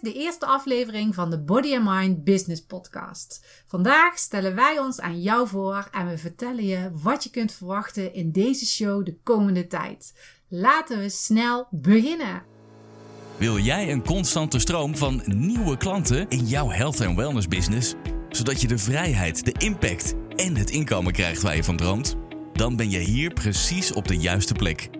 de eerste aflevering van de Body and Mind Business Podcast. Vandaag stellen wij ons aan jou voor en we vertellen je wat je kunt verwachten in deze show de komende tijd. Laten we snel beginnen. Wil jij een constante stroom van nieuwe klanten in jouw health en wellness business, zodat je de vrijheid, de impact en het inkomen krijgt waar je van droomt? Dan ben je hier precies op de juiste plek.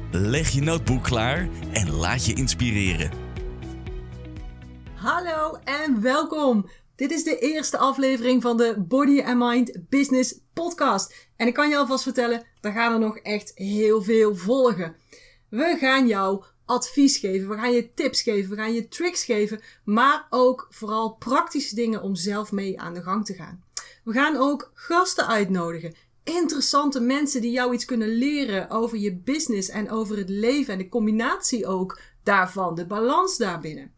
leg je notebook klaar en laat je inspireren. Hallo en welkom. Dit is de eerste aflevering van de Body and Mind Business Podcast. En ik kan je alvast vertellen, er gaan er nog echt heel veel volgen. We gaan jou advies geven, we gaan je tips geven, we gaan je tricks geven, maar ook vooral praktische dingen om zelf mee aan de gang te gaan. We gaan ook gasten uitnodigen interessante mensen die jou iets kunnen leren over je business en over het leven en de combinatie ook daarvan, de balans daarbinnen.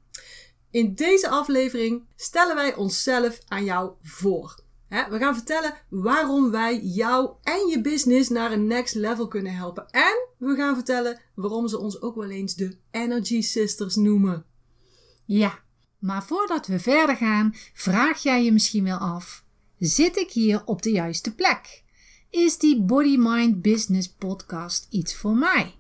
In deze aflevering stellen wij onszelf aan jou voor. We gaan vertellen waarom wij jou en je business naar een next level kunnen helpen. En we gaan vertellen waarom ze ons ook wel eens de Energy Sisters noemen. Ja, maar voordat we verder gaan, vraag jij je misschien wel af: zit ik hier op de juiste plek? Is die Body Mind Business podcast iets voor mij?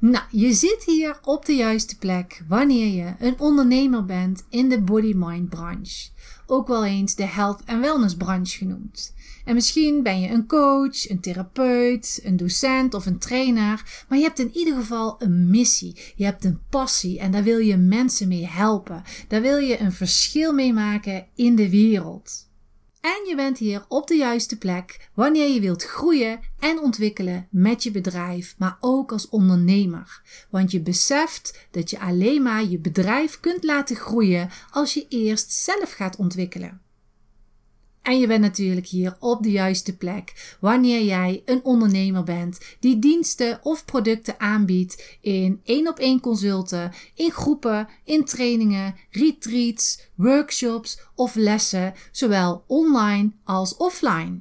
Nou, je zit hier op de juiste plek wanneer je een ondernemer bent in de body mind branche. Ook wel eens de health en wellness branche genoemd. En misschien ben je een coach, een therapeut, een docent of een trainer, maar je hebt in ieder geval een missie. Je hebt een passie en daar wil je mensen mee helpen. Daar wil je een verschil mee maken in de wereld. En je bent hier op de juiste plek wanneer je wilt groeien en ontwikkelen met je bedrijf, maar ook als ondernemer. Want je beseft dat je alleen maar je bedrijf kunt laten groeien als je eerst zelf gaat ontwikkelen. En je bent natuurlijk hier op de juiste plek wanneer jij een ondernemer bent die diensten of producten aanbiedt in één op één consulten, in groepen, in trainingen, retreats, workshops of lessen, zowel online als offline.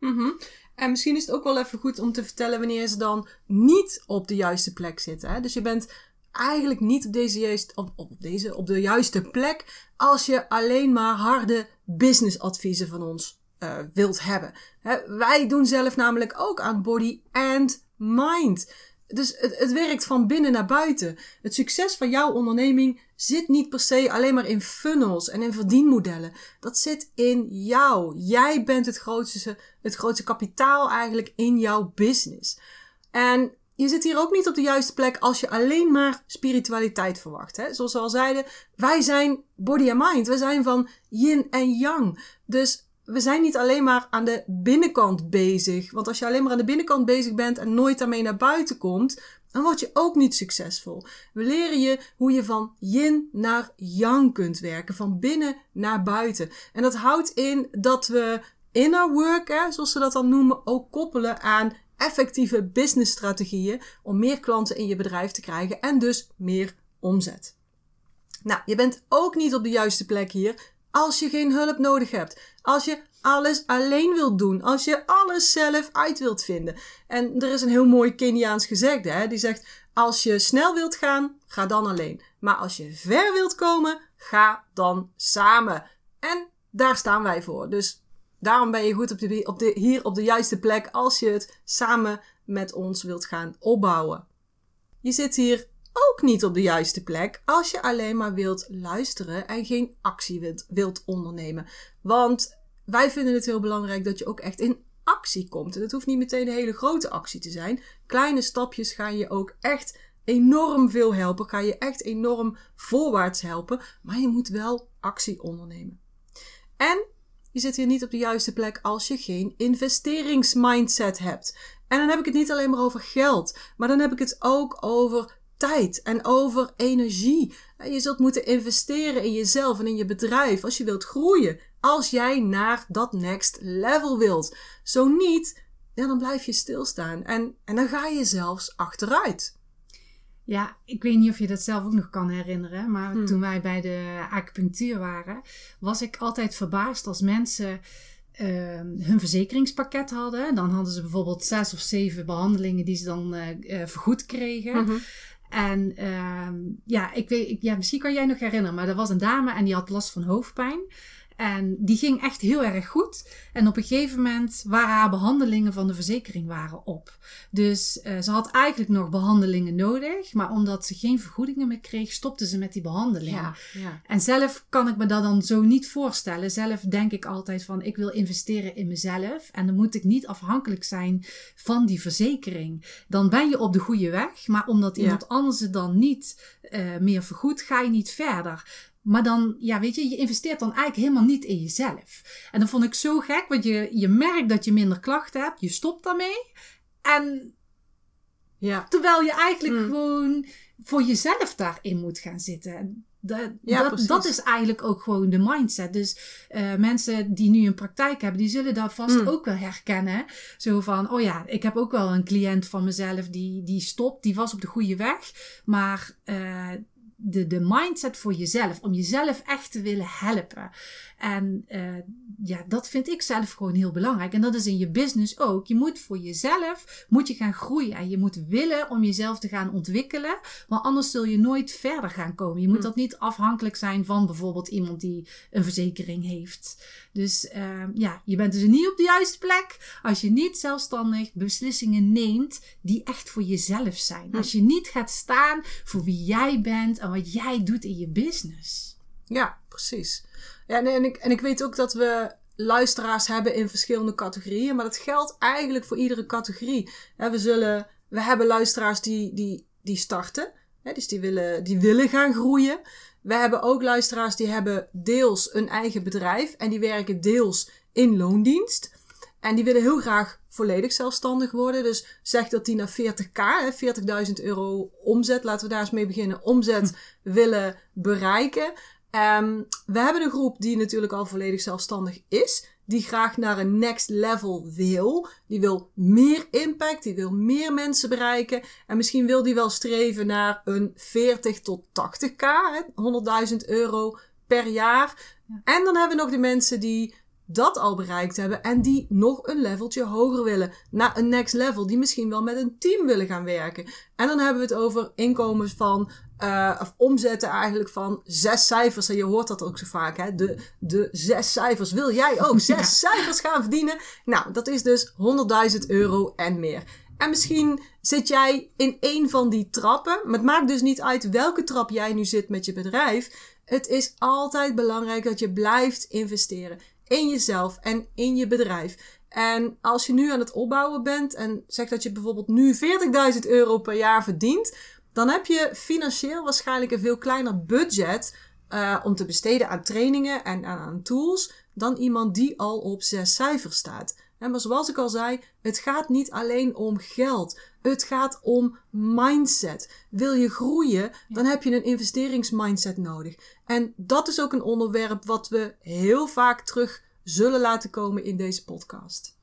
Mm En misschien is het ook wel even goed om te vertellen wanneer ze dan niet op de juiste plek zitten. Hè? Dus je bent eigenlijk niet op deze, juist, op, deze, op de juiste plek als je alleen maar harde businessadviezen van ons uh, wilt hebben. wij doen zelf namelijk ook aan body and mind. Dus het, het werkt van binnen naar buiten. Het succes van jouw onderneming zit niet per se alleen maar in funnels en in verdienmodellen. Dat zit in jou. Jij bent het grootste, het grootste kapitaal eigenlijk in jouw business. En je zit hier ook niet op de juiste plek als je alleen maar spiritualiteit verwacht. Hè? Zoals we al zeiden, wij zijn body and mind. We zijn van yin en yang. Dus we zijn niet alleen maar aan de binnenkant bezig. Want als je alleen maar aan de binnenkant bezig bent en nooit daarmee naar buiten komt, dan word je ook niet succesvol. We leren je hoe je van yin naar yang kunt werken, van binnen naar buiten. En dat houdt in dat we inner work, hè, zoals ze dat dan noemen, ook koppelen aan effectieve businessstrategieën om meer klanten in je bedrijf te krijgen en dus meer omzet. Nou, je bent ook niet op de juiste plek hier als je geen hulp nodig hebt. Als je alles alleen wilt doen. Als je alles zelf uit wilt vinden. En er is een heel mooi Keniaans gezegde, hè? die zegt: Als je snel wilt gaan, ga dan alleen. Maar als je ver wilt komen, ga dan samen. En daar staan wij voor. Dus Daarom ben je goed op de, op de, hier op de juiste plek als je het samen met ons wilt gaan opbouwen. Je zit hier ook niet op de juiste plek als je alleen maar wilt luisteren en geen actie wilt, wilt ondernemen. Want wij vinden het heel belangrijk dat je ook echt in actie komt. En het hoeft niet meteen een hele grote actie te zijn. Kleine stapjes gaan je ook echt enorm veel helpen, gaan je echt enorm voorwaarts helpen. Maar je moet wel actie ondernemen. En je zit hier niet op de juiste plek als je geen investeringsmindset hebt. En dan heb ik het niet alleen maar over geld, maar dan heb ik het ook over tijd en over energie. En je zult moeten investeren in jezelf en in je bedrijf als je wilt groeien. Als jij naar dat next level wilt. Zo niet, dan blijf je stilstaan. En, en dan ga je zelfs achteruit. Ja, ik weet niet of je dat zelf ook nog kan herinneren. Maar Hmm. toen wij bij de acupunctuur waren, was ik altijd verbaasd als mensen ehm, hun verzekeringspakket hadden. Dan hadden ze bijvoorbeeld zes of zeven behandelingen die ze dan eh, eh, vergoed kregen. Mhm. En ehm, ja, ik weet, ik, ja, misschien kan jij nog herinneren, maar er was een dame en die had last van hoofdpijn. En die ging echt heel erg goed. En op een gegeven moment waren haar behandelingen van de verzekering waren op. Dus eh, ze had eigenlijk nog behandelingen nodig. Maar omdat ze geen vergoedingen meer kreeg, stopte ze met die behandelingen. ja. En zelf kan ik me dat dan zo niet voorstellen. Zelf denk ik altijd van ik wil investeren in mezelf. En dan moet ik niet afhankelijk zijn van die verzekering. Dan ben je op de goede weg. Maar omdat Ja. iemand anders het dan niet eh, meer vergoedt, ga je niet verder. Maar dan, ja, weet je, je investeert dan eigenlijk helemaal niet in jezelf. En dat vond ik zo gek, want je, je merkt dat je minder klachten hebt. Je stopt daarmee. En ja. Terwijl je eigenlijk Mm. gewoon voor jezelf daarin moet gaan zitten. Dat, Ja, dat, dat is eigenlijk ook gewoon de mindset. Dus eh, mensen die nu een praktijk hebben, die zullen dat vast Mm. ook wel herkennen. Zo van, oh ja, ik heb ook wel een cliënt van mezelf die, die stopt, die was op de goede weg. Maar eh, de, de mindset voor jezelf, om jezelf echt te willen helpen. En eh, ja, dat vind ik zelf gewoon heel belangrijk. En dat is in je business ook. Je moet voor jezelf moet je gaan groeien. En je moet willen om jezelf te gaan ontwikkelen. Maar anders zul je nooit verder gaan komen. Je moet Hm. dat niet afhankelijk zijn van bijvoorbeeld iemand die een verzekering heeft. Dus eh, ja, je bent dus niet op de juiste plek als je niet zelfstandig beslissingen neemt die echt voor jezelf zijn. Hm. Als je niet gaat staan voor wie jij bent en wat jij doet in je business. Ja, precies. Ja, en, en, ik, en ik weet ook dat we luisteraars hebben in verschillende categorieën, maar dat geldt eigenlijk voor iedere categorie. We, zullen, we hebben luisteraars die, die, die starten, dus die willen, die willen gaan groeien. We hebben ook luisteraars die hebben deels een eigen bedrijf en die werken deels in loondienst. En die willen heel graag volledig zelfstandig worden. Dus zeg dat die naar 40k, hè, 40.000 euro omzet, laten we daar eens mee beginnen, omzet willen bereiken. Ehm, we hebben een groep die natuurlijk al volledig zelfstandig is. Die graag naar een next level wil. Die wil meer impact. Die wil meer mensen bereiken. En misschien wil die wel streven naar een 40 tot 80k. hè, 100.000 euro per jaar. En dan hebben we nog de mensen die dat al bereikt hebben. En die nog een leveltje hoger willen. Naar een next level. Die misschien wel met een team willen gaan werken. En dan hebben we het over inkomens van eh, of omzetten eigenlijk van zes cijfers. En je hoort dat ook zo vaak, hè? De, de zes cijfers. Wil jij ook zes Ja. cijfers gaan verdienen? Nou, dat is dus 100.000 euro en meer. En misschien zit jij in één van die trappen. Maar het maakt dus niet uit welke trap jij nu zit met je bedrijf. Het is altijd belangrijk dat je blijft investeren in jezelf en in je bedrijf. En als je nu aan het opbouwen bent en zegt dat je bijvoorbeeld nu 40.000 euro per jaar verdient, dan heb je financieel waarschijnlijk een veel kleiner budget eh, om te besteden aan trainingen en aan, aan tools dan iemand die al op zes cijfers staat. En maar zoals ik al zei, het gaat niet alleen om geld. Het gaat om mindset. Wil je groeien, dan heb je een investeringsmindset nodig. En dat is ook een onderwerp wat we heel vaak terug zullen laten komen in deze podcast.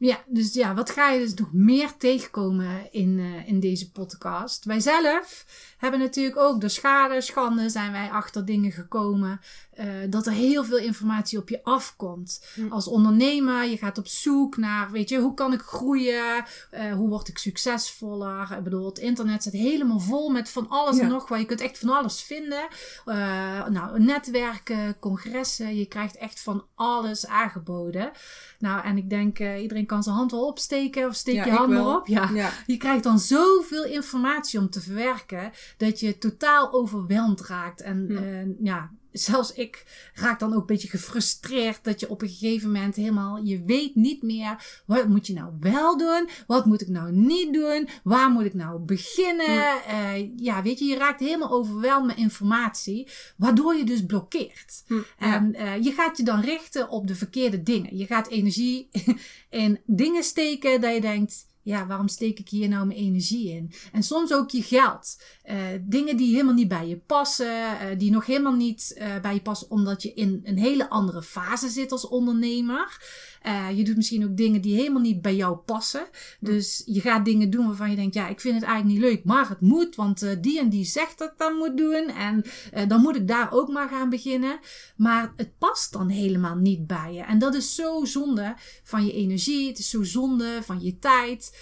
Ja, dus ja, wat ga je dus nog meer tegenkomen in, eh, in deze podcast? Wij zelf hebben natuurlijk ook door schade, schande zijn wij achter dingen gekomen. Eh, dat er heel veel informatie op je afkomt. Hm. Als ondernemer, je gaat op zoek naar, weet je, hoe kan ik groeien? Eh, hoe word ik succesvoller? Ik bedoel, het internet zit helemaal vol met van alles Ja. en nog wat. Je kunt echt van alles vinden. Eh, nou, netwerken, congressen, je krijgt echt van alles aangeboden. Nou, en ik denk, iedereen kan zijn hand wel opsteken of steek Ja, je hand maar op. Ja. Ja. Je krijgt dan zoveel informatie om te verwerken dat je totaal overweldigd raakt. En ja, zelfs ik raak dan ook een beetje gefrustreerd dat je op een gegeven moment helemaal, je weet niet meer wat moet je nou wel doen, wat moet ik nou niet doen, waar moet ik nou beginnen. Eh, ja, weet je, je raakt helemaal overweldigd met informatie, waardoor je dus blokkeert. Hm, ja. En eh, je gaat je dan richten op de verkeerde dingen. Je gaat energie in dingen steken dat je denkt, ja, waarom steek ik hier nou mijn energie in? En soms ook je geld. Uh, dingen die helemaal niet bij je passen, uh, die nog helemaal niet uh, bij je passen, omdat je in een hele andere fase zit als ondernemer. Uh, je doet misschien ook dingen die helemaal niet bij jou passen. Dus je gaat dingen doen waarvan je denkt, ja, ik vind het eigenlijk niet leuk, maar het moet, want uh, die en die zegt dat ik dat moet doen. En uh, dan moet ik daar ook maar gaan beginnen. Maar het past dan helemaal niet bij je. En dat is zo zonde van je energie. Het is zo zonde van je tijd.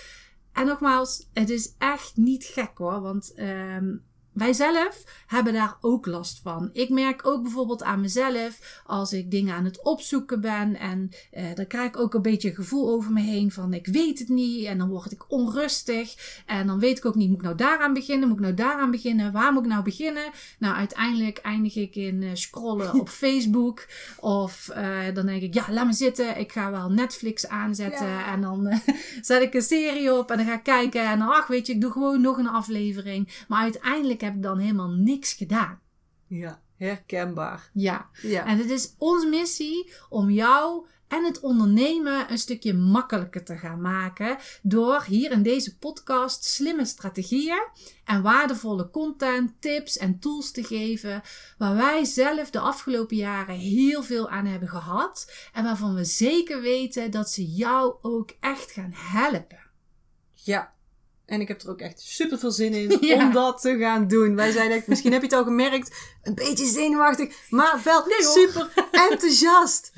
En nogmaals, het is echt niet gek hoor. Want um, wij zelf hebben daar ook last van. Ik merk ook bijvoorbeeld aan mezelf als ik dingen aan het opzoeken ben en uh, dan krijg ik ook een beetje een gevoel over me heen van ik weet het niet en dan word ik onrustig en dan weet ik ook niet moet ik nou daaraan beginnen, moet ik nou daaraan beginnen, waar moet ik nou beginnen? Nou uiteindelijk eindig ik in uh, scrollen op Facebook of uh, dan denk ik ja laat me zitten, ik ga wel Netflix aanzetten ja. en dan zet ik een serie op en dan ga ik kijken en dan ach weet je ik doe gewoon nog een aflevering, maar uiteindelijk heb ik dan helemaal niks gedaan. Ja, herkenbaar. Ja. ja. En het is onze missie om jou en het ondernemen een stukje makkelijker te gaan maken door hier in deze podcast slimme strategieën en waardevolle content, tips en tools te geven waar wij zelf de afgelopen jaren heel veel aan hebben gehad en waarvan we zeker weten dat ze jou ook echt gaan helpen. Ja, en ik heb er ook echt super veel zin in ja. om dat te gaan doen. Wij zijn echt, misschien heb je het al gemerkt, een beetje zenuwachtig, maar wel nee, super enthousiast.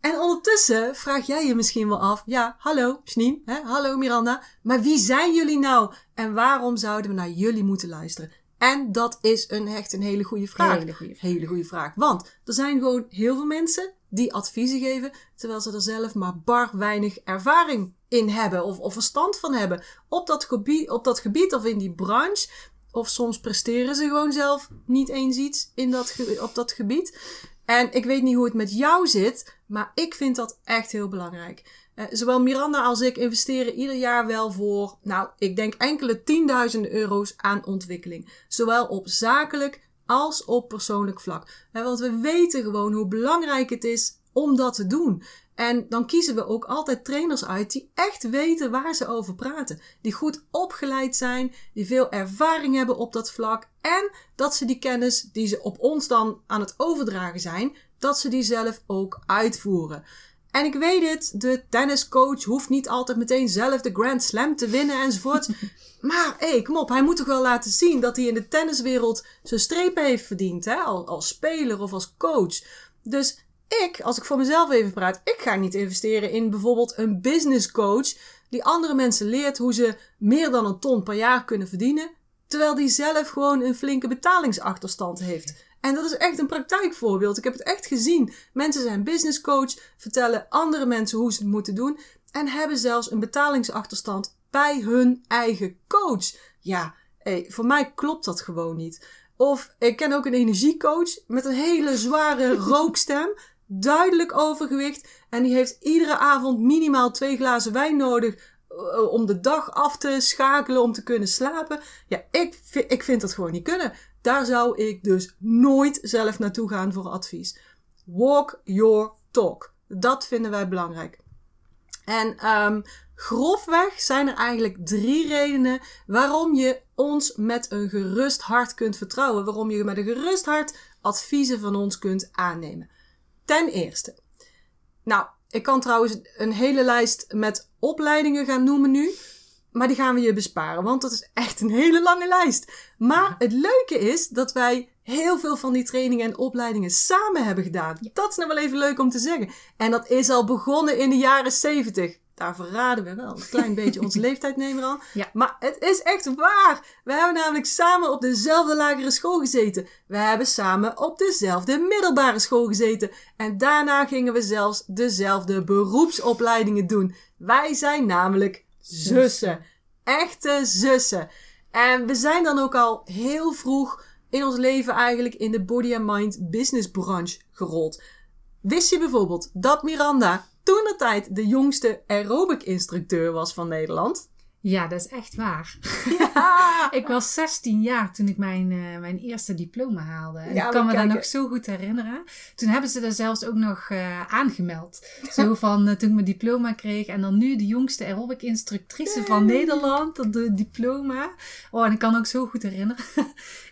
En ondertussen vraag jij je misschien wel af, ja, hallo Sniem, hè, hallo Miranda, maar wie zijn jullie nou? En waarom zouden we naar jullie moeten luisteren? En dat is een echt een hele goede vraag. Hele goede, hele goede vraag. Want er zijn gewoon heel veel mensen die adviezen geven, terwijl ze er zelf maar bar weinig ervaring in hebben of, of verstand van hebben op dat, gebied, op dat gebied of in die branche. Of soms presteren ze gewoon zelf niet eens iets in dat, op dat gebied. En ik weet niet hoe het met jou zit, maar ik vind dat echt heel belangrijk. Uh, zowel Miranda als ik investeren ieder jaar wel voor, nou, ik denk enkele tienduizenden euro's aan ontwikkeling. Zowel op zakelijk als op persoonlijk vlak. Uh, want we weten gewoon hoe belangrijk het is om dat te doen. En dan kiezen we ook altijd trainers uit die echt weten waar ze over praten. Die goed opgeleid zijn, die veel ervaring hebben op dat vlak. En dat ze die kennis die ze op ons dan aan het overdragen zijn, dat ze die zelf ook uitvoeren. En ik weet het, de tenniscoach hoeft niet altijd meteen zelf de Grand Slam te winnen enzovoort. maar hé, hey, kom op, hij moet toch wel laten zien dat hij in de tenniswereld zijn strepen heeft verdiend, hè? Als speler of als coach. Dus ik, als ik voor mezelf even praat, ik ga niet investeren in bijvoorbeeld een business coach die andere mensen leert hoe ze meer dan een ton per jaar kunnen verdienen, terwijl die zelf gewoon een flinke betalingsachterstand heeft. En dat is echt een praktijkvoorbeeld. Ik heb het echt gezien. Mensen zijn business coach, vertellen andere mensen hoe ze het moeten doen en hebben zelfs een betalingsachterstand bij hun eigen coach. Ja, hey, voor mij klopt dat gewoon niet. Of ik ken ook een energiecoach met een hele zware rookstem duidelijk overgewicht. En die heeft iedere avond minimaal twee glazen wijn nodig uh, om de dag af te schakelen om te kunnen slapen. Ja, ik, ik vind dat gewoon niet kunnen. Daar zou ik dus nooit zelf naartoe gaan voor advies. Walk your talk. Dat vinden wij belangrijk. En um, grofweg zijn er eigenlijk drie redenen waarom je ons met een gerust hart kunt vertrouwen. Waarom je met een gerust hart adviezen van ons kunt aannemen. Ten eerste. Nou, ik kan trouwens een hele lijst met opleidingen gaan noemen nu. Maar die gaan we je besparen, want dat is echt een hele lange lijst. Maar het leuke is dat wij heel veel van die trainingen en opleidingen samen hebben gedaan. Dat is nou wel even leuk om te zeggen. En dat is al begonnen in de jaren 70 daar verraden we wel een klein beetje onze leeftijd nemen al. Ja. Maar het is echt waar. We hebben namelijk samen op dezelfde lagere school gezeten. We hebben samen op dezelfde middelbare school gezeten. En daarna gingen we zelfs dezelfde beroepsopleidingen doen. Wij zijn namelijk zussen. Echte zussen. En we zijn dan ook al heel vroeg in ons leven eigenlijk in de body and mind business branche gerold. Wist je bijvoorbeeld dat Miranda toen de tijd de jongste aerobic instructeur was van Nederland. Ja, dat is echt waar. Ja. Ik was 16 jaar toen ik mijn, eh, mijn eerste diploma haalde. En Ja, ik kan me dat nog zo goed herinneren. Toen hebben ze dat zelfs ook nog eh, aangemeld. Zo van eh, toen ik mijn diploma kreeg. En dan nu de jongste aerobic instructrice van Nederland. Dat de diploma. Oh, en ik kan ook zo goed herinneren.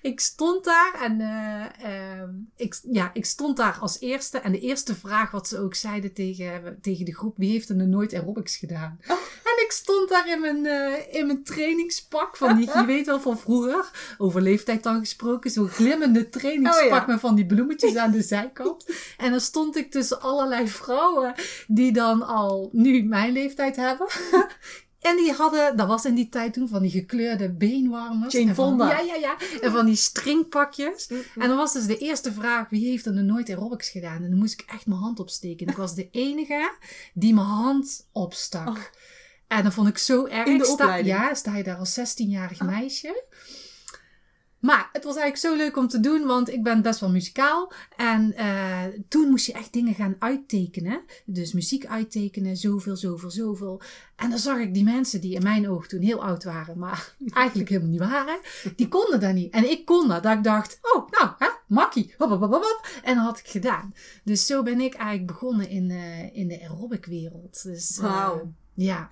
Ik stond daar en eh, ehm, ik, ja, ik stond daar als eerste. En de eerste vraag wat ze ook zeiden tegen, tegen de groep. Wie heeft er nog nooit aerobics gedaan? En ik stond daar in mijn, eh, in mijn trainingspak. Van die, je weet wel van vroeger. Over leeftijd dan gesproken. Zo'n glimmende trainingspak Oh ja. met van die bloemetjes aan de zijkant. En dan stond ik tussen allerlei vrouwen. Die dan al nu mijn leeftijd hebben. En die hadden, dat was in die tijd toen, van die gekleurde beenwarmers. Jane En van-. Ja, ja, ja. En van die stringpakjes. En dan was dus de eerste vraag, wie heeft er nog nooit aerobics gedaan? En dan moest ik echt mijn hand opsteken. En ik was de enige die mijn hand opstak. Oh. En dat vond ik zo erg. In de Sta- ja, sta je daar als 16-jarig meisje. Maar het was eigenlijk zo leuk om te doen, want ik ben best wel muzikaal. En eh, toen moest je echt dingen gaan uittekenen. Dus muziek uittekenen, zoveel, zoveel, zoveel. En dan zag ik die mensen die in mijn oog toen heel oud waren, maar eigenlijk helemaal niet waren. Die konden dat niet. En ik kon dat. Dat ik dacht, oh, nou, hè, makkie. Hop, hop, hop, hop, hop. En dat had ik gedaan. Dus zo ben ik eigenlijk begonnen in, eh, in de aerobic wereld. Dus, eh, Wauw. ja.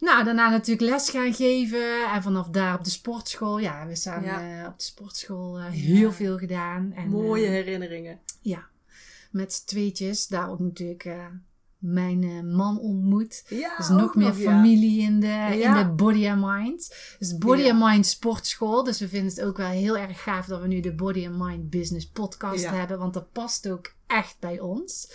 Nou, daarna natuurlijk les gaan geven. En vanaf daar op de sportschool. Ja, we Ja. eh, op de sportschool eh, heel Ja. veel gedaan. En, Mooie eh, herinneringen. ja, met tweetjes. Daar ook natuurlijk mijn man ontmoet. Ja, Dus nog meer familie in de, in de Body and Mind. Dus Body and Mind sportschool. Dus we vinden het ook wel heel erg gaaf dat we nu de Body and Mind Business podcast hebben. Want dat past ook echt bij ons.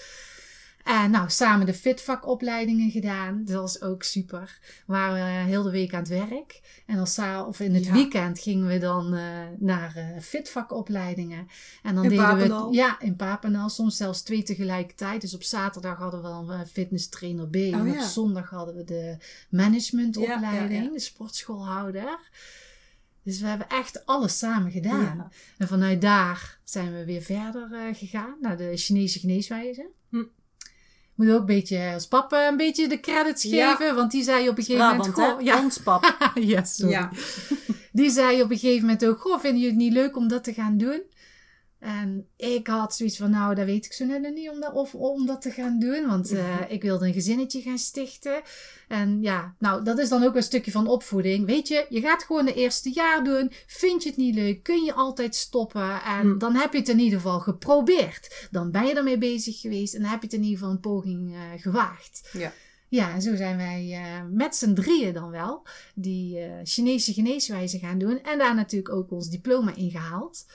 En nou, samen de fitvakopleidingen gedaan. Dat was ook super. We waren heel de week aan het werk. En dan of in het Ja. weekend gingen we dan eh, naar eh, fitvakopleidingen. En dan In deden Papendal? we ja, in Papendal. Soms zelfs twee tegelijkertijd. Dus op zaterdag hadden we dan een fitness trainer B. en op Oh, ja. zondag hadden we de managementopleiding, Ja, de sportschoolhouder. Dus we hebben echt alles samen gedaan. Ja. En vanuit daar zijn we weer verder eh, gegaan naar de Chinese geneeswijze. Hm. Moet ook een beetje als papa een beetje de credits Ja. geven. Want die zei op een gegeven Brabant, moment... Goh, ja, Ons pap. ja, sorry. Ja. Die zei op een gegeven moment ook... Goh, vinden jullie het niet leuk om dat te gaan doen? En ik had zoiets van... Nou, dat weet ik zo net niet om dat, of, om dat te gaan doen. Want eh, ik wilde een gezinnetje gaan stichten. En ja, nou, dat is dan ook een stukje van opvoeding. Weet je, je gaat gewoon het eerste jaar doen. Vind je het niet leuk, kun je altijd stoppen. En Hm. dan heb je het in ieder geval geprobeerd. Dan ben je ermee bezig geweest. En dan heb je het in ieder geval een poging eh, gewaagd. Ja. Ja, en zo zijn wij eh, met z'n drieën dan wel die Chinese geneeswijze gaan doen. En daar natuurlijk ook ons diploma in gehaald.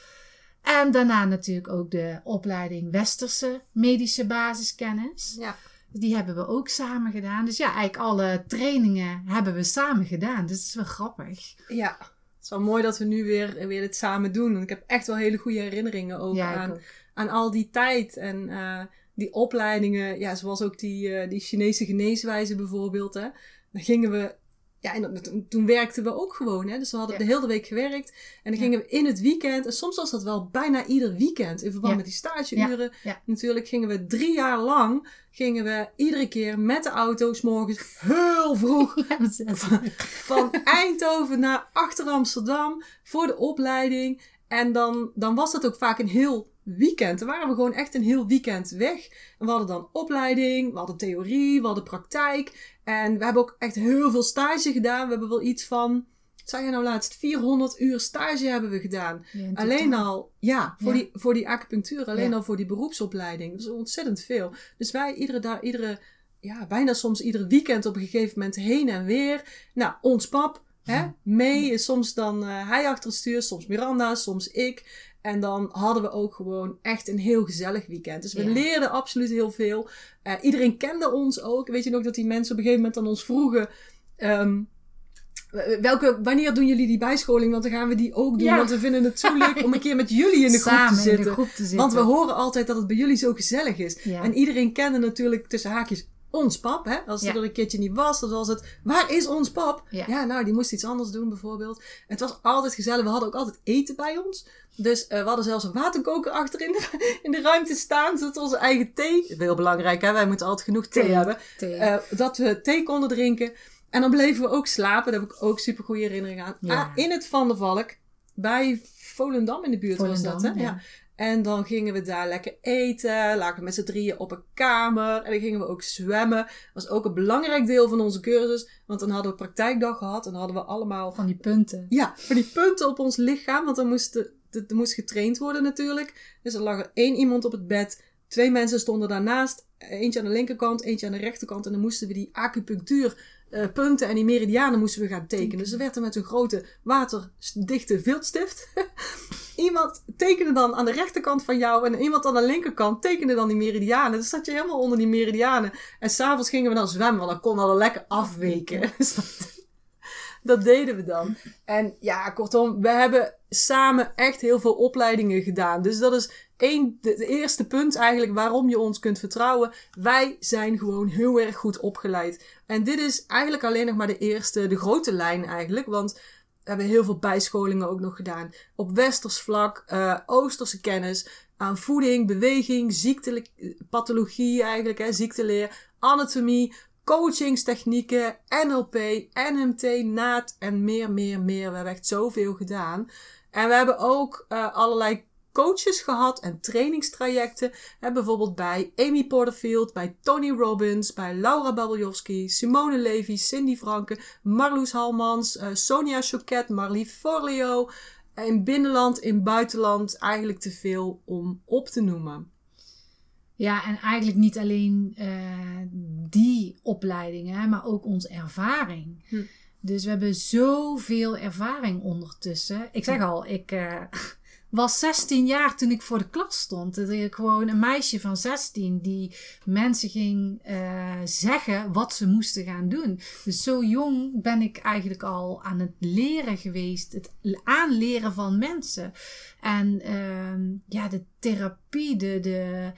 En daarna natuurlijk ook de opleiding Westerse medische basiskennis. Ja. Die hebben we ook samen gedaan. Dus ja, eigenlijk alle trainingen hebben we samen gedaan. Dus dat is wel grappig. Ja. Het is wel mooi dat we nu weer, weer dit samen doen. Want ik heb echt wel hele goede herinneringen ook ja, aan, ook. aan al die tijd. En eh, die opleidingen, ja, zoals ook die, eh, die Chinese geneeswijze bijvoorbeeld. Hè. Dan gingen we, ja, en dat- toen, werkten we ook gewoon. Hè. Dus we hadden Ja. de hele week gewerkt. En dan gingen we in het weekend, en soms was dat wel bijna ieder weekend, in verband met die stageuren. Natuurlijk gingen we drie jaar lang, gingen we iedere keer met de auto, 's morgens heel vroeg, van Eindhoven naar achter Amsterdam voor de opleiding. En dan, dan was dat ook vaak een heel weekend. Dan waren we gewoon echt een heel weekend weg. En we hadden dan opleiding, we hadden theorie, we hadden praktijk. En we hebben ook echt heel veel stage gedaan. We hebben wel iets van, zei je nou laatst, 400 uur stage hebben we gedaan. Ja, Alleen al, ja, voor, Ja. Die, voor die acupunctuur, alleen Ja. al voor die beroepsopleiding. Dat is ontzettend veel. Dus wij iedere dag, iedere, ja, bijna soms ieder weekend op een gegeven moment heen en weer. Nou, ons pap, hè, mee is soms dan eh, hij achter het stuur, soms Miranda, soms ik. En dan hadden we ook gewoon echt een heel gezellig weekend. Dus we Ja. leerden absoluut heel veel. Eh, iedereen kende ons ook. Weet je nog dat die mensen op een gegeven moment aan ons vroegen... ehm, Welke, wanneer doen jullie die bijscholing? Want dan gaan we die ook doen. Ja. Want we vinden het zo leuk om een keer met jullie in de groep te zitten. in de groep te zitten. Want we horen altijd dat het bij jullie zo gezellig is. Ja. En iedereen kende natuurlijk tussen haakjes ons pap. Hè? Als het Ja. er een keertje niet was, dan was het... Waar is ons pap? Ja. Ja, nou, die moest iets anders doen bijvoorbeeld. Het was altijd gezellig. We hadden ook altijd eten bij ons. Dus eh, we hadden zelfs een waterkoker achter in de, in de ruimte staan. Zodat onze eigen thee... Heel belangrijk, hè? Wij moeten altijd genoeg thee, Thee. hebben. Thee. Eh, dat we thee konden drinken. En dan bleven we ook slapen. Daar heb ik ook super goede herinneringen aan. Ja. Ah, in het Van der Valk. Bij Volendam in de buurt was dat, hè? Ja. En dan gingen we daar lekker eten. Lagen we met z'n drieën op een kamer. En dan gingen we ook zwemmen. Dat was ook een belangrijk deel van onze cursus. Want dan hadden we praktijkdag gehad. En dan hadden we allemaal Van die punten. ja, van die punten op ons lichaam. Want dan moest, de, de- moest getraind worden natuurlijk. Dus er lag er één iemand op het bed. Twee mensen stonden daarnaast. Eentje aan de linkerkant, eentje aan de rechterkant. En dan moesten we die acupunctuurpunten en die meridianen moesten we gaan tekenen. Dus er werd er met een grote waterdichte viltstift. iemand tekende dan aan de rechterkant van jou en iemand aan de linkerkant tekende dan die meridianen. Dus zat je helemaal onder die meridianen. En s'avonds gingen we dan zwemmen, want dan kon dat lekker afweken. Dus dat, dat deden we dan. En ja, kortom, we hebben samen echt heel veel opleidingen gedaan. Dus dat is één, de, eerste punt eigenlijk waarom je ons kunt vertrouwen. Wij zijn gewoon heel erg goed opgeleid. En dit is eigenlijk alleen nog maar de eerste, de grote lijn eigenlijk. Want we hebben heel veel bijscholingen ook nog gedaan. Op westers vlak, eh, oosterse kennis, aan voeding, beweging, ziekte, pathologie eigenlijk, hè, ziekteleer, anatomie, coachingstechnieken, NLP, NMT, NAAD en meer, meer, meer. We hebben echt zoveel gedaan. En we hebben ook eh, allerlei coaches gehad en trainingstrajecten. Hè, bijvoorbeeld bij Amy Porterfield, bij Tony Robbins, bij Laura Babeljowski, Simone Levy, Cindy Franke, Marloes Halmans, eh, Sonia Choquet, Marlie Forleo. In binnenland, in buitenland, eigenlijk te veel om op te noemen. Ja, en eigenlijk niet alleen eh, die opleidingen, maar ook onze ervaring. Hm. Dus we hebben zoveel ervaring ondertussen. Ik zeg al, ik eh, was 16 jaar toen ik voor de klas stond. Dat ik gewoon een meisje van 16 die mensen ging eh, zeggen wat ze moesten gaan doen. Dus zo jong ben ik eigenlijk al aan het leren geweest. Het aanleren van mensen. En ehm, ja, de therapie, de, de,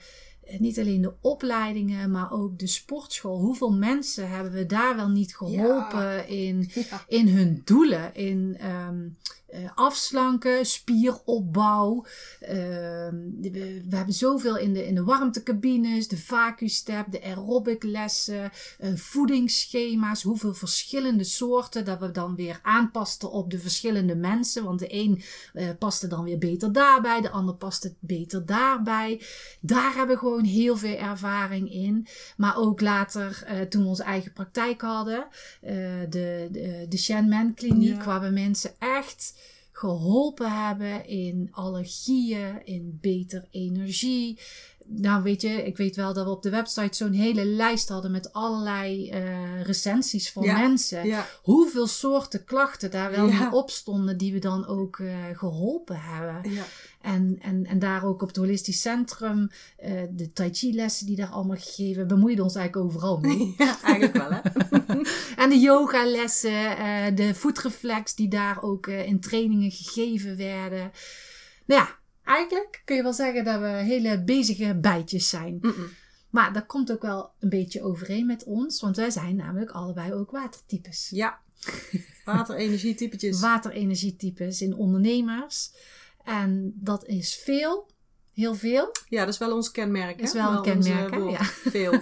niet alleen de opleidingen, maar ook de sportschool. Hoeveel mensen hebben we daar wel niet geholpen in, Ja. in hun doelen? In ehm, eh, afslanken, spieropbouw. Ehm, we, hebben zoveel in de, in de warmtecabines, de vacuumstep, de aerobic lessen, eh, voedingsschema's. Hoeveel verschillende soorten dat we dan weer aanpasten op de verschillende mensen. Want de een eh, paste dan weer beter daarbij, de ander paste beter daarbij. Daar hebben we gewoon heel veel ervaring in. Maar ook later, eh, toen we onze eigen praktijk hadden, eh, de, de, de Shanman Kliniek, Ja. waar we mensen echt geholpen hebben in allergieën, in beter energie. Nou, weet je, ik weet wel dat we op de website zo'n hele lijst hadden met allerlei eh, recensies van Ja, mensen. Ja, Hoeveel soorten klachten daar wel Ja. op stonden die we dan ook eh, geholpen hebben. En, en, en daar ook op het holistisch centrum, eh, de tai chi lessen die daar allemaal gegeven, bemoeiden ons eigenlijk overal mee. ja eigenlijk wel hè. En de yogalessen, eh de voetreflex die daar ook eh, in trainingen gegeven werden. Nou ja, eigenlijk kun je wel zeggen dat we hele bezige bijtjes zijn. Maar dat komt ook wel een beetje overeen met ons, want wij zijn namelijk allebei ook watertypes. Ja. Waterenergietypetjes. Waterenergietypes in ondernemers. En dat is veel, heel veel. Ja, dat is wel ons kenmerk. Dat is wel een kenmerk. Ja. Veel.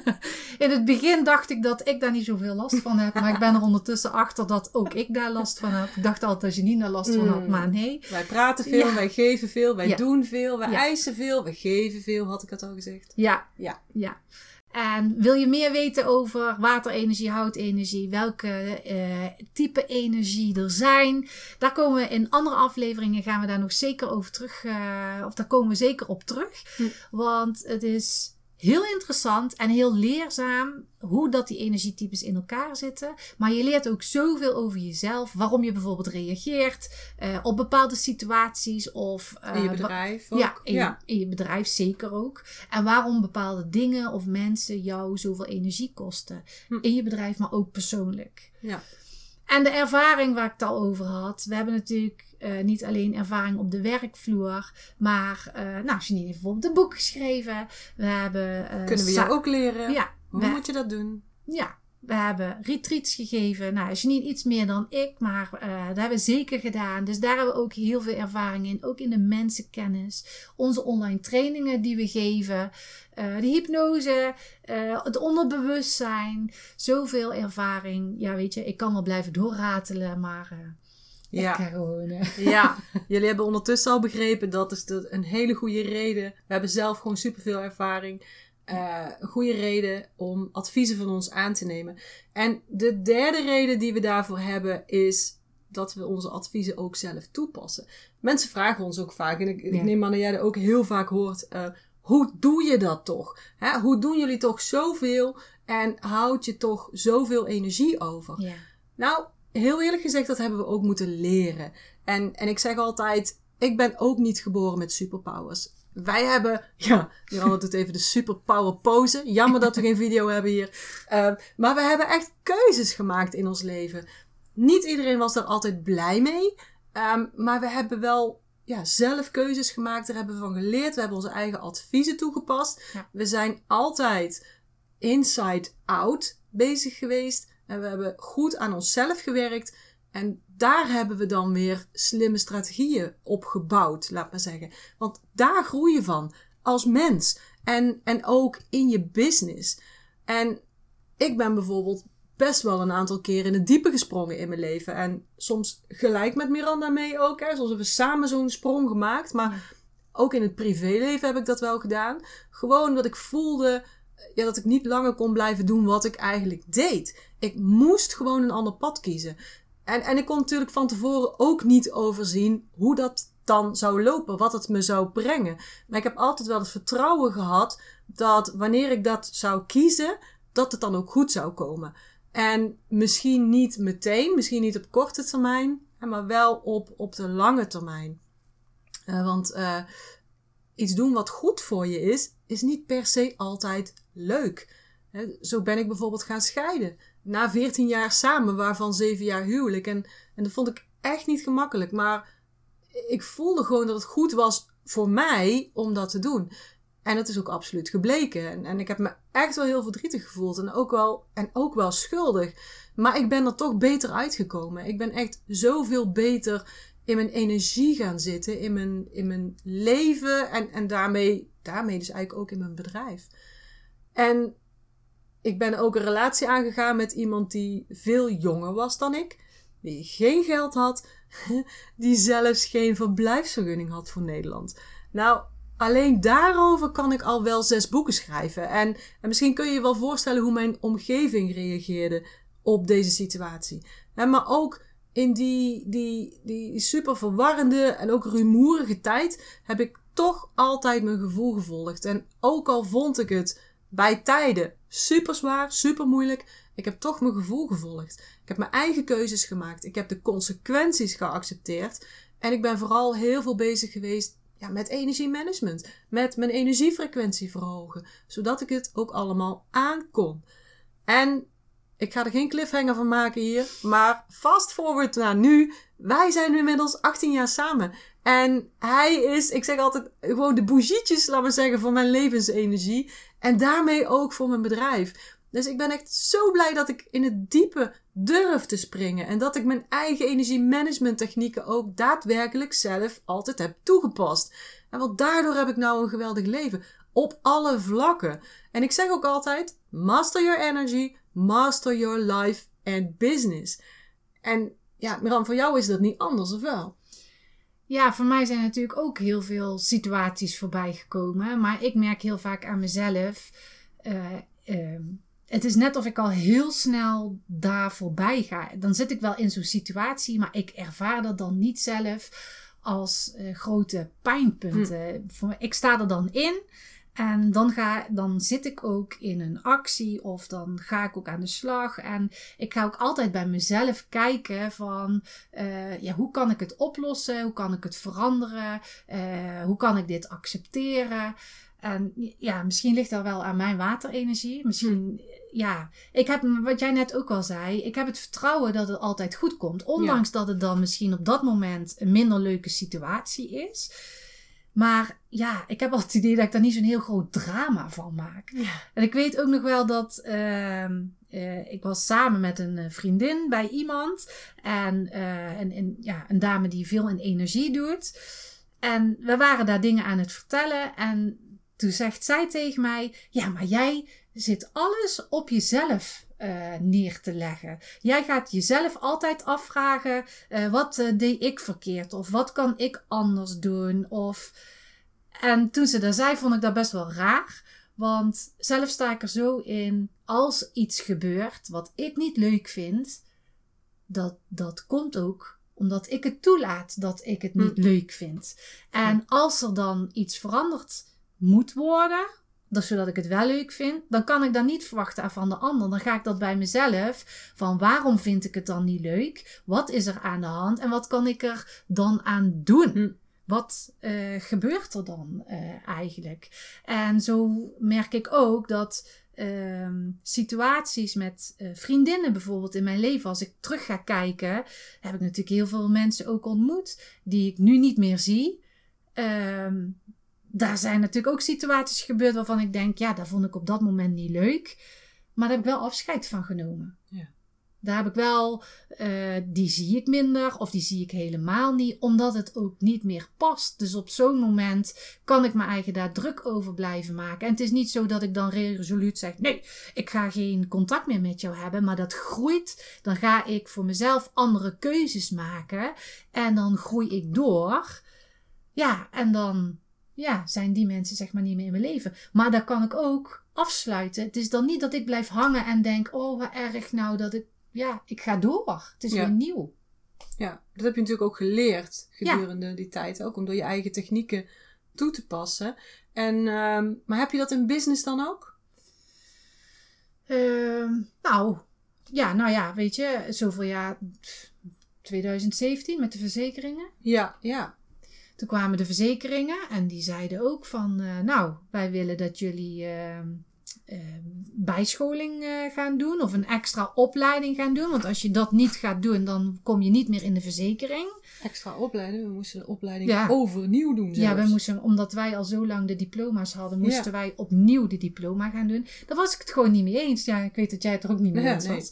In het begin dacht ik dat ik daar niet zoveel last van heb. Maar ik ben er ondertussen achter dat ook ik daar last van heb. Ik dacht altijd dat Janine daar last van had, Mm. maar nee. Wij praten veel, Ja. wij geven veel, wij Ja. doen veel, wij eisen veel, wij geven veel, had ik het al gezegd. Ja, Ja. ja. En wil je meer weten over waterenergie, houtenergie, welke eh, type energie er zijn? Daar komen we in andere afleveringen, gaan we daar nog zeker over terug, eh, of daar komen we zeker op terug. Hm. Want het is heel interessant en heel leerzaam hoe dat die energietypes in elkaar zitten. Maar je leert ook zoveel over jezelf, waarom je bijvoorbeeld reageert eh, op bepaalde situaties of In je eh, bedrijf ook. ja, in, ja. in je bedrijf zeker ook. En waarom bepaalde dingen of mensen jou zoveel energie kosten. Hm. In je bedrijf, maar ook persoonlijk. Ja. En de ervaring waar ik het al over had. We hebben natuurlijk eh, niet alleen ervaring op de werkvloer. Maar, eh nou, Janine heeft bijvoorbeeld een boek geschreven. We hebben... eh, Kunnen we jou ook leren? Ja, Hoe we- moet je dat doen? ja, We hebben retreats gegeven. Nou, niet iets meer dan ik, maar uh, dat hebben we zeker gedaan. Dus daar hebben we ook heel veel ervaring in. Ook in de mensenkennis. Onze online trainingen die we geven. Uh, de hypnose. Uh, het onderbewustzijn. Zoveel ervaring. Ja, weet je, ik kan wel blijven doorratelen, maar... Ja. Ja, jullie hebben ondertussen al begrepen dat is de, een hele goede reden. We hebben zelf gewoon superveel ervaring. Uh, een goede reden om adviezen van ons aan te nemen. En de derde reden die we daarvoor hebben is dat we onze adviezen ook zelf toepassen. Mensen vragen ons ook vaak, en ik, neem aan dat jij dat ook heel vaak hoort. Uh, hoe doe je dat toch? Hè? Hoe doen jullie toch zoveel en houd je toch zoveel energie over? Ja. Nou, heel eerlijk gezegd, dat hebben we ook moeten leren. En, en ik zeg altijd, ik ben ook niet geboren met superpowers. Wij hebben, ja, Miranda doet even de superpower pose. Jammer dat we geen video hebben hier. Uh, maar we hebben echt keuzes gemaakt in ons leven. Niet iedereen was daar altijd blij mee. Um, maar we hebben wel ja, zelf keuzes gemaakt. Daar hebben we van geleerd. We hebben onze eigen adviezen toegepast. We zijn altijd inside out bezig geweest. En we hebben goed aan onszelf gewerkt. En daar hebben we dan weer slimme strategieën op gebouwd, laat maar zeggen. Want daar groei je van als mens. En, en ook in je business. En ik ben bijvoorbeeld best wel een aantal keren in het diepe gesprongen in mijn leven. En soms gelijk met Miranda mee ook. Hè. Soms hebben we samen zo'n sprong gemaakt. Maar ook in het privéleven heb ik dat wel gedaan. Gewoon dat ik voelde ja, dat ik niet langer kon blijven doen wat ik eigenlijk deed. Ik moest gewoon een ander pad kiezen. En, en ik kon natuurlijk van tevoren ook niet overzien hoe dat dan zou lopen, wat het me zou brengen. Maar ik heb altijd wel het vertrouwen gehad dat wanneer ik dat zou kiezen, dat het dan ook goed zou komen. En misschien niet meteen, misschien niet op korte termijn, maar wel op, op de lange termijn. Uh, want uh, iets doen wat goed voor je is, is niet per se altijd leuk. Zo ben ik bijvoorbeeld gaan scheiden. Na 14 jaar samen, waarvan 7 jaar huwelijk. En, en dat vond ik echt niet gemakkelijk. Maar ik voelde gewoon dat het goed was voor mij om dat te doen. En dat is ook absoluut gebleken. En, en ik heb me echt wel heel verdrietig gevoeld. En ook, wel, en ook wel schuldig. Maar ik ben er toch beter uitgekomen. Ik ben echt zoveel beter in mijn energie gaan zitten. In mijn, in mijn leven. En, en daarmee, daarmee dus eigenlijk ook in mijn bedrijf. En ik ben ook een relatie aangegaan met iemand die veel jonger was dan ik, die geen geld had, die zelfs geen verblijfsvergunning had voor Nederland. Nou, alleen daarover kan ik al wel zes boeken schrijven. En, en misschien kun je je wel voorstellen hoe mijn omgeving reageerde op deze situatie. En maar ook in die, die, die super verwarrende en ook rumoerige tijd heb ik toch altijd mijn gevoel gevolgd. En ook al vond ik het bij tijden super zwaar, super moeilijk. Ik heb toch mijn gevoel gevolgd. Ik heb mijn eigen keuzes gemaakt. Ik heb de consequenties geaccepteerd. En ik ben vooral heel veel bezig geweest ja, met energiemanagement. Met mijn energiefrequentie verhogen. Zodat ik het ook allemaal aankon. En ik ga er geen cliffhanger van maken hier. Maar fast forward naar nu. Wij zijn nu inmiddels 18 jaar samen. En hij is, ik zeg altijd, gewoon de bougietjes, laten we zeggen, van mijn levensenergie. En daarmee ook voor mijn bedrijf. Dus ik ben echt zo blij dat ik in het diepe durf te springen. En dat ik mijn eigen energiemanagement technieken ook daadwerkelijk zelf altijd heb toegepast. En want daardoor heb ik nou een geweldig leven. Op alle vlakken. En ik zeg ook altijd: master your energy, master your life and business. En ja, Miran, voor jou is dat niet anders, of wel? Ja, voor mij zijn natuurlijk ook heel veel situaties voorbij gekomen. Maar ik merk heel vaak aan mezelf. Uh, uh, het is net of ik al heel snel daar voorbij ga. Dan zit ik wel in zo'n situatie, maar ik ervaar dat dan niet zelf als uh, grote pijnpunten. Hm. Ik sta er dan in. En dan, ga, dan zit ik ook in een actie of dan ga ik ook aan de slag. En ik ga ook altijd bij mezelf kijken van uh, ja, hoe kan ik het oplossen? Hoe kan ik het veranderen? Uh, hoe kan ik dit accepteren? En ja, misschien ligt dat wel aan mijn waterenergie. Misschien, hm. ja. Ik heb, wat jij net ook al zei, ik heb het vertrouwen dat het altijd goed komt. Ondanks dat het dan misschien op dat moment een minder leuke situatie is. Maar ja, ik heb altijd het idee dat ik daar niet zo'n heel groot drama van maak. Ja. En ik weet ook nog wel dat ehm, eh, ik was samen met een eh, vriendin bij iemand. En, en ja, een dame die veel in energie doet. En we waren daar dingen aan het vertellen. En toen zegt zij tegen mij: Ja, maar jij zit alles op jezelf eh, neer te leggen. Jij gaat jezelf altijd afvragen: eh, wat eh, deed ik verkeerd? Of wat kan ik anders doen? Of... En toen ze dat zei, vond ik dat best wel raar. Want zelf sta ik er zo in: als iets gebeurt wat ik niet leuk vind, dat, dat komt ook omdat ik het toelaat dat ik het niet leuk vind. En als er dan iets veranderd moet worden, dat zodat ik het wel leuk vind, dan kan ik dat niet verwachten van de ander. Dan ga ik dat bij mezelf van waarom vind ik het dan niet leuk? Wat is er aan de hand en wat kan ik er dan aan doen? Hm. Wat eh, gebeurt er dan eh, eigenlijk? En zo merk ik ook dat ehm, situaties met eh, vriendinnen bijvoorbeeld in mijn leven, als ik terug ga kijken, heb ik natuurlijk heel veel mensen ook ontmoet die ik nu niet meer zie. Daar zijn natuurlijk ook situaties gebeurd waarvan ik denk, ja, dat vond ik op dat moment niet leuk. Maar daar heb ik wel afscheid van genomen. Ja. Daar heb ik wel, eh, die zie ik minder of die zie ik helemaal niet, omdat het ook niet meer past. Dus op zo'n moment kan ik mijn eigen daar druk over blijven maken. En het is niet zo dat ik dan resoluut zeg: nee, ik ga geen contact meer met jou hebben, maar dat groeit. Dan ga ik voor mezelf andere keuzes maken en dan groei ik door. Ja, en dan ja, zijn die mensen zeg maar niet meer in mijn leven. Maar daar kan ik ook afsluiten. Het is dan niet dat ik blijf hangen en denk: oh, wat erg nou dat ik. Ja, ik ga door. Het is Ja. weer nieuw. Ja, dat heb je natuurlijk ook geleerd gedurende die tijd. Ook om door je eigen technieken toe te passen. En, ehm, maar heb je dat in business dan ook? Ehm, nou, ja, nou ja, weet je, zoveel jaar. pff, 2017 met de verzekeringen. Ja, ja. Toen kwamen de verzekeringen en die zeiden ook van, eh, nou, wij willen dat jullie ehm, eh, bijscholing eh, gaan doen of een extra opleiding gaan doen. Want als je dat niet gaat doen, dan kom je niet meer in de verzekering. Extra opleiding. We moesten de opleiding Ja. overnieuw doen zelfs. Ja, wij moesten, omdat wij al zo lang de diploma's hadden, moesten Ja. wij opnieuw de diploma gaan doen. Daar was ik het gewoon niet mee eens. Ja, ik weet dat jij het er ook niet mee Ja, eens nee. was.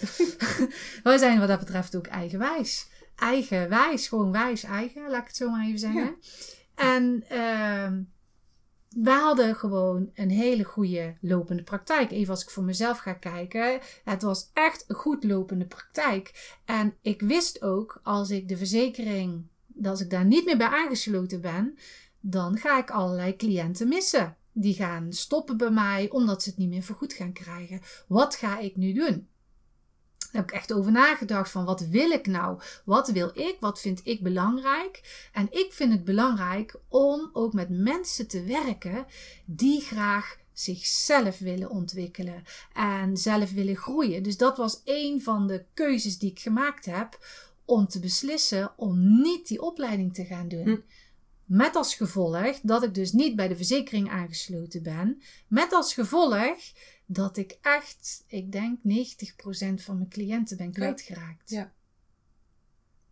wij zijn wat dat betreft ook eigenwijs. Eigenwijs, gewoon wijs eigen, laat ik het zo maar even zeggen. En ehm wij hadden gewoon een hele goede lopende praktijk. Even als ik voor mezelf ga kijken. Het was echt een goed lopende praktijk. En ik wist ook, als ik de verzekering, dat als ik daar niet meer bij aangesloten ben, dan ga ik allerlei cliënten missen. Die gaan stoppen bij mij omdat ze het niet meer vergoed gaan krijgen. Wat ga ik nu doen? Daar heb ik echt over nagedacht van wat wil ik nou? Wat wil ik? Wat vind ik belangrijk? En ik vind het belangrijk om ook met mensen te werken die graag zichzelf willen ontwikkelen en zelf willen groeien. Dus dat was een van de keuzes die ik gemaakt heb om te beslissen om niet die opleiding te gaan doen. Hm. Met als gevolg dat ik dus niet bij de verzekering aangesloten ben. Met als gevolg dat ik echt, ik denk 90% van mijn cliënten ben kwijtgeraakt. Ja.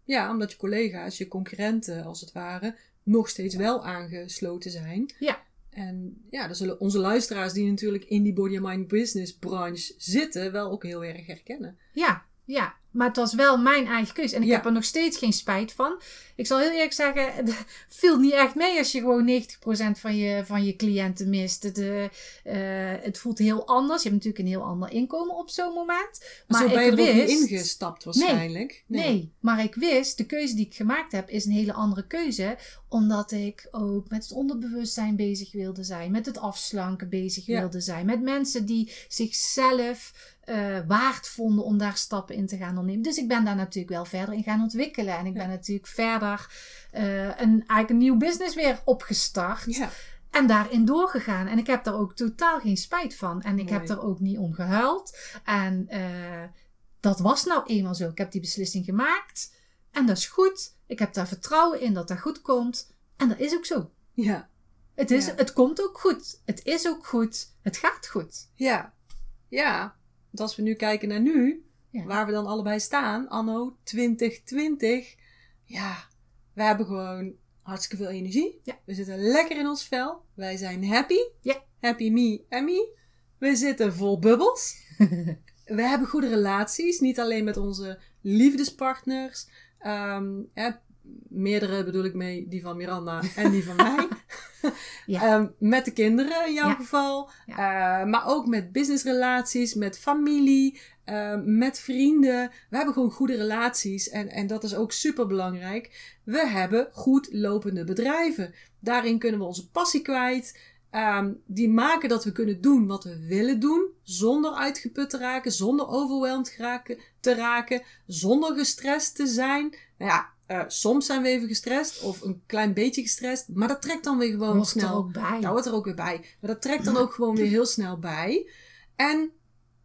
Ja, omdat je collega's, je concurrenten als het ware, nog steeds wel aangesloten zijn. Ja. En ja, dan zullen onze luisteraars die natuurlijk in die body and mind business branche zitten, wel ook heel erg herkennen. Ja, ja. Maar het was wel mijn eigen keuze. En ik Ja. heb er nog steeds geen spijt van. Ik zal heel eerlijk zeggen, het viel niet echt mee als je gewoon 90% van je, van je cliënten mist. Het, eh, eh, het voelt heel anders. Je hebt natuurlijk een heel ander inkomen op zo'n moment. Maar zo ben je ik er ook niet wist... ingestapt waarschijnlijk. Nee. maar ik wist, de keuze die ik gemaakt heb, is een hele andere keuze. Omdat ik ook met het onderbewustzijn bezig wilde zijn. Met het afslanken bezig Ja. wilde zijn. Met mensen die zichzelf eh, waard vonden om daar stappen in te gaan ondernemen. Dus ik ben daar natuurlijk wel verder in gaan ontwikkelen. En ik ben natuurlijk verder eh, een, eigenlijk een nieuw business weer opgestart. Ja. En daarin doorgegaan. En ik heb daar ook totaal geen spijt van. En ik Mooi. heb er ook niet om gehuild. En eh, dat was nou eenmaal zo. Ik heb die beslissing gemaakt. En dat is goed. Ik heb daar vertrouwen in dat dat goed komt. En dat is ook zo. Ja. Het, is, Ja. het komt ook goed. Het is ook goed. Het gaat goed. Ja. Ja. Want als we nu kijken naar nu, Ja. waar we dan allebei staan, anno 2020. Ja, we hebben gewoon hartstikke veel energie. Ja. We zitten lekker in ons vel. Wij zijn happy. Ja. Happy me and me. We zitten vol bubbels. we hebben goede relaties. Niet alleen met onze liefdespartners. Ehm, hè, meerdere bedoel ik mee. Die van Miranda en die van mij. Ja. Ehm, met de kinderen in jouw Ja. geval. Eh, maar ook met businessrelaties, met familie, ehm, met vrienden. We hebben gewoon goede relaties en, en dat is ook super belangrijk. We hebben goed lopende bedrijven. Daarin kunnen we onze passie kwijt. Ehm, die maken dat we kunnen doen wat we willen doen. Zonder uitgeput te raken, zonder overweldigd te raken, zonder gestrest te zijn. Nou ja, eh, soms zijn we even gestrest of een klein beetje gestrest. Maar dat trekt dan weer gewoon Hoort er snel. ook bij. Dat hoort er ook weer bij. Maar dat trekt dan ook gewoon weer heel snel bij. En,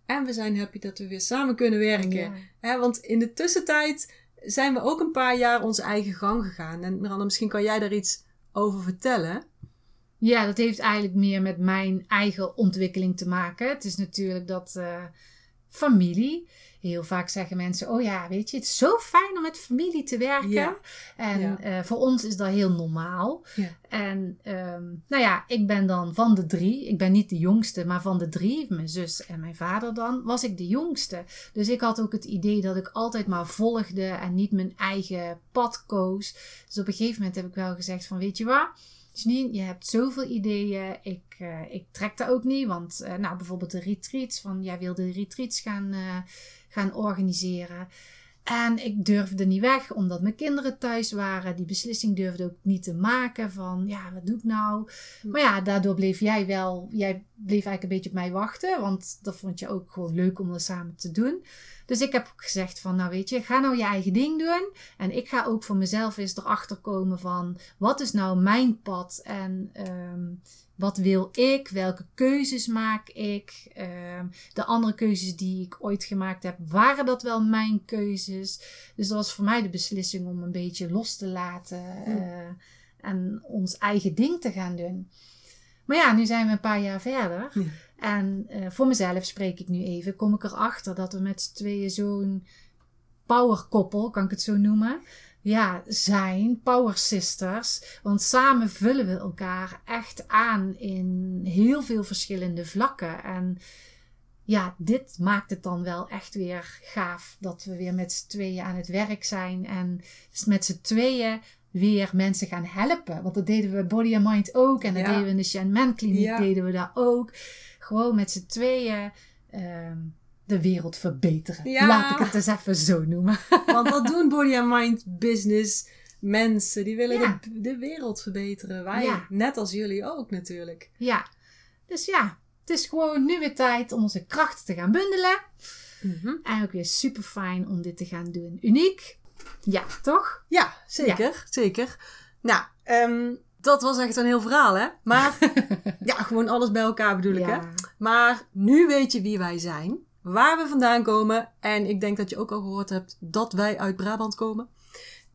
en we zijn happy dat we weer samen kunnen werken. Ja. Want in de tussentijd zijn we ook een paar jaar onze eigen gang gegaan. En Miranda, misschien kan jij daar iets over vertellen. Ja, dat heeft eigenlijk meer met mijn eigen ontwikkeling te maken. Het is natuurlijk dat eh, familie. Heel vaak zeggen mensen: Oh ja, weet je, het is zo fijn om met familie te werken. Ja. En Ja. eh, voor ons is dat heel normaal. Ja. En ehm, nou ja, ik ben dan van de drie. Ik ben niet de jongste, maar van de drie, mijn zus en mijn vader dan, was ik de jongste. Dus ik had ook het idee dat ik altijd maar volgde en niet mijn eigen pad koos. Dus op een gegeven moment heb ik wel gezegd: van weet je je hebt zoveel ideeën. Ik, eh, ik trek dat ook niet. Want eh, nou, bijvoorbeeld de retreats. Van, jij wilde de retreats gaan, eh, gaan organiseren. En ik durfde niet weg, omdat mijn kinderen thuis waren. Die beslissing durfde ook niet te maken van, ja, wat doe ik nou? Maar ja, daardoor bleef jij wel, jij bleef eigenlijk een beetje op mij wachten. Want dat vond je ook gewoon leuk om dat samen te doen. Dus ik heb gezegd van, nou weet je, ga nou je eigen ding doen. En ik ga ook voor mezelf eens erachter komen van, wat is nou mijn pad? En ehm, wat wil ik? Welke keuzes maak ik? Ehm, de andere keuzes die ik ooit gemaakt heb, waren dat wel mijn keuzes? Dus dat was voor mij de beslissing om een beetje los te laten eh, en ons eigen ding te gaan doen. Maar ja, nu zijn we een paar jaar verder. Ja. En eh, voor mezelf spreek ik nu even. Kom ik erachter dat we met z'n tweeën zo'n powerkoppel, kan ik het zo noemen, ja, zijn. Power sisters. Want samen vullen we elkaar echt aan in heel veel verschillende vlakken. En ja, dit maakt het dan wel echt weer gaaf dat we weer met z'n tweeën aan het werk zijn. En met z'n tweeën weer mensen gaan helpen. Want dat deden we bij Body and Mind ook. En dat Ja. deden we in de Shen Man Kliniek Ja. deden we daar ook. Gewoon met z'n tweeën ehm, de wereld verbeteren. Ja. Laat ik het eens even zo noemen. Want dat doen body and mind business mensen. Die willen Ja. de, de wereld verbeteren. Wij, Ja. net als jullie ook natuurlijk. ja, dus ja, het is gewoon nu weer tijd om onze krachten te gaan bundelen. En ook weer super fijn om dit te gaan doen. Uniek. Ja, toch? Ja, zeker. Zeker. Nou, ehm, dat was echt een heel verhaal, hè? Maar ja, gewoon alles bij elkaar bedoel ik, hè? Maar nu weet je wie wij zijn, waar we vandaan komen. En ik denk dat je ook al gehoord hebt dat wij uit Brabant komen.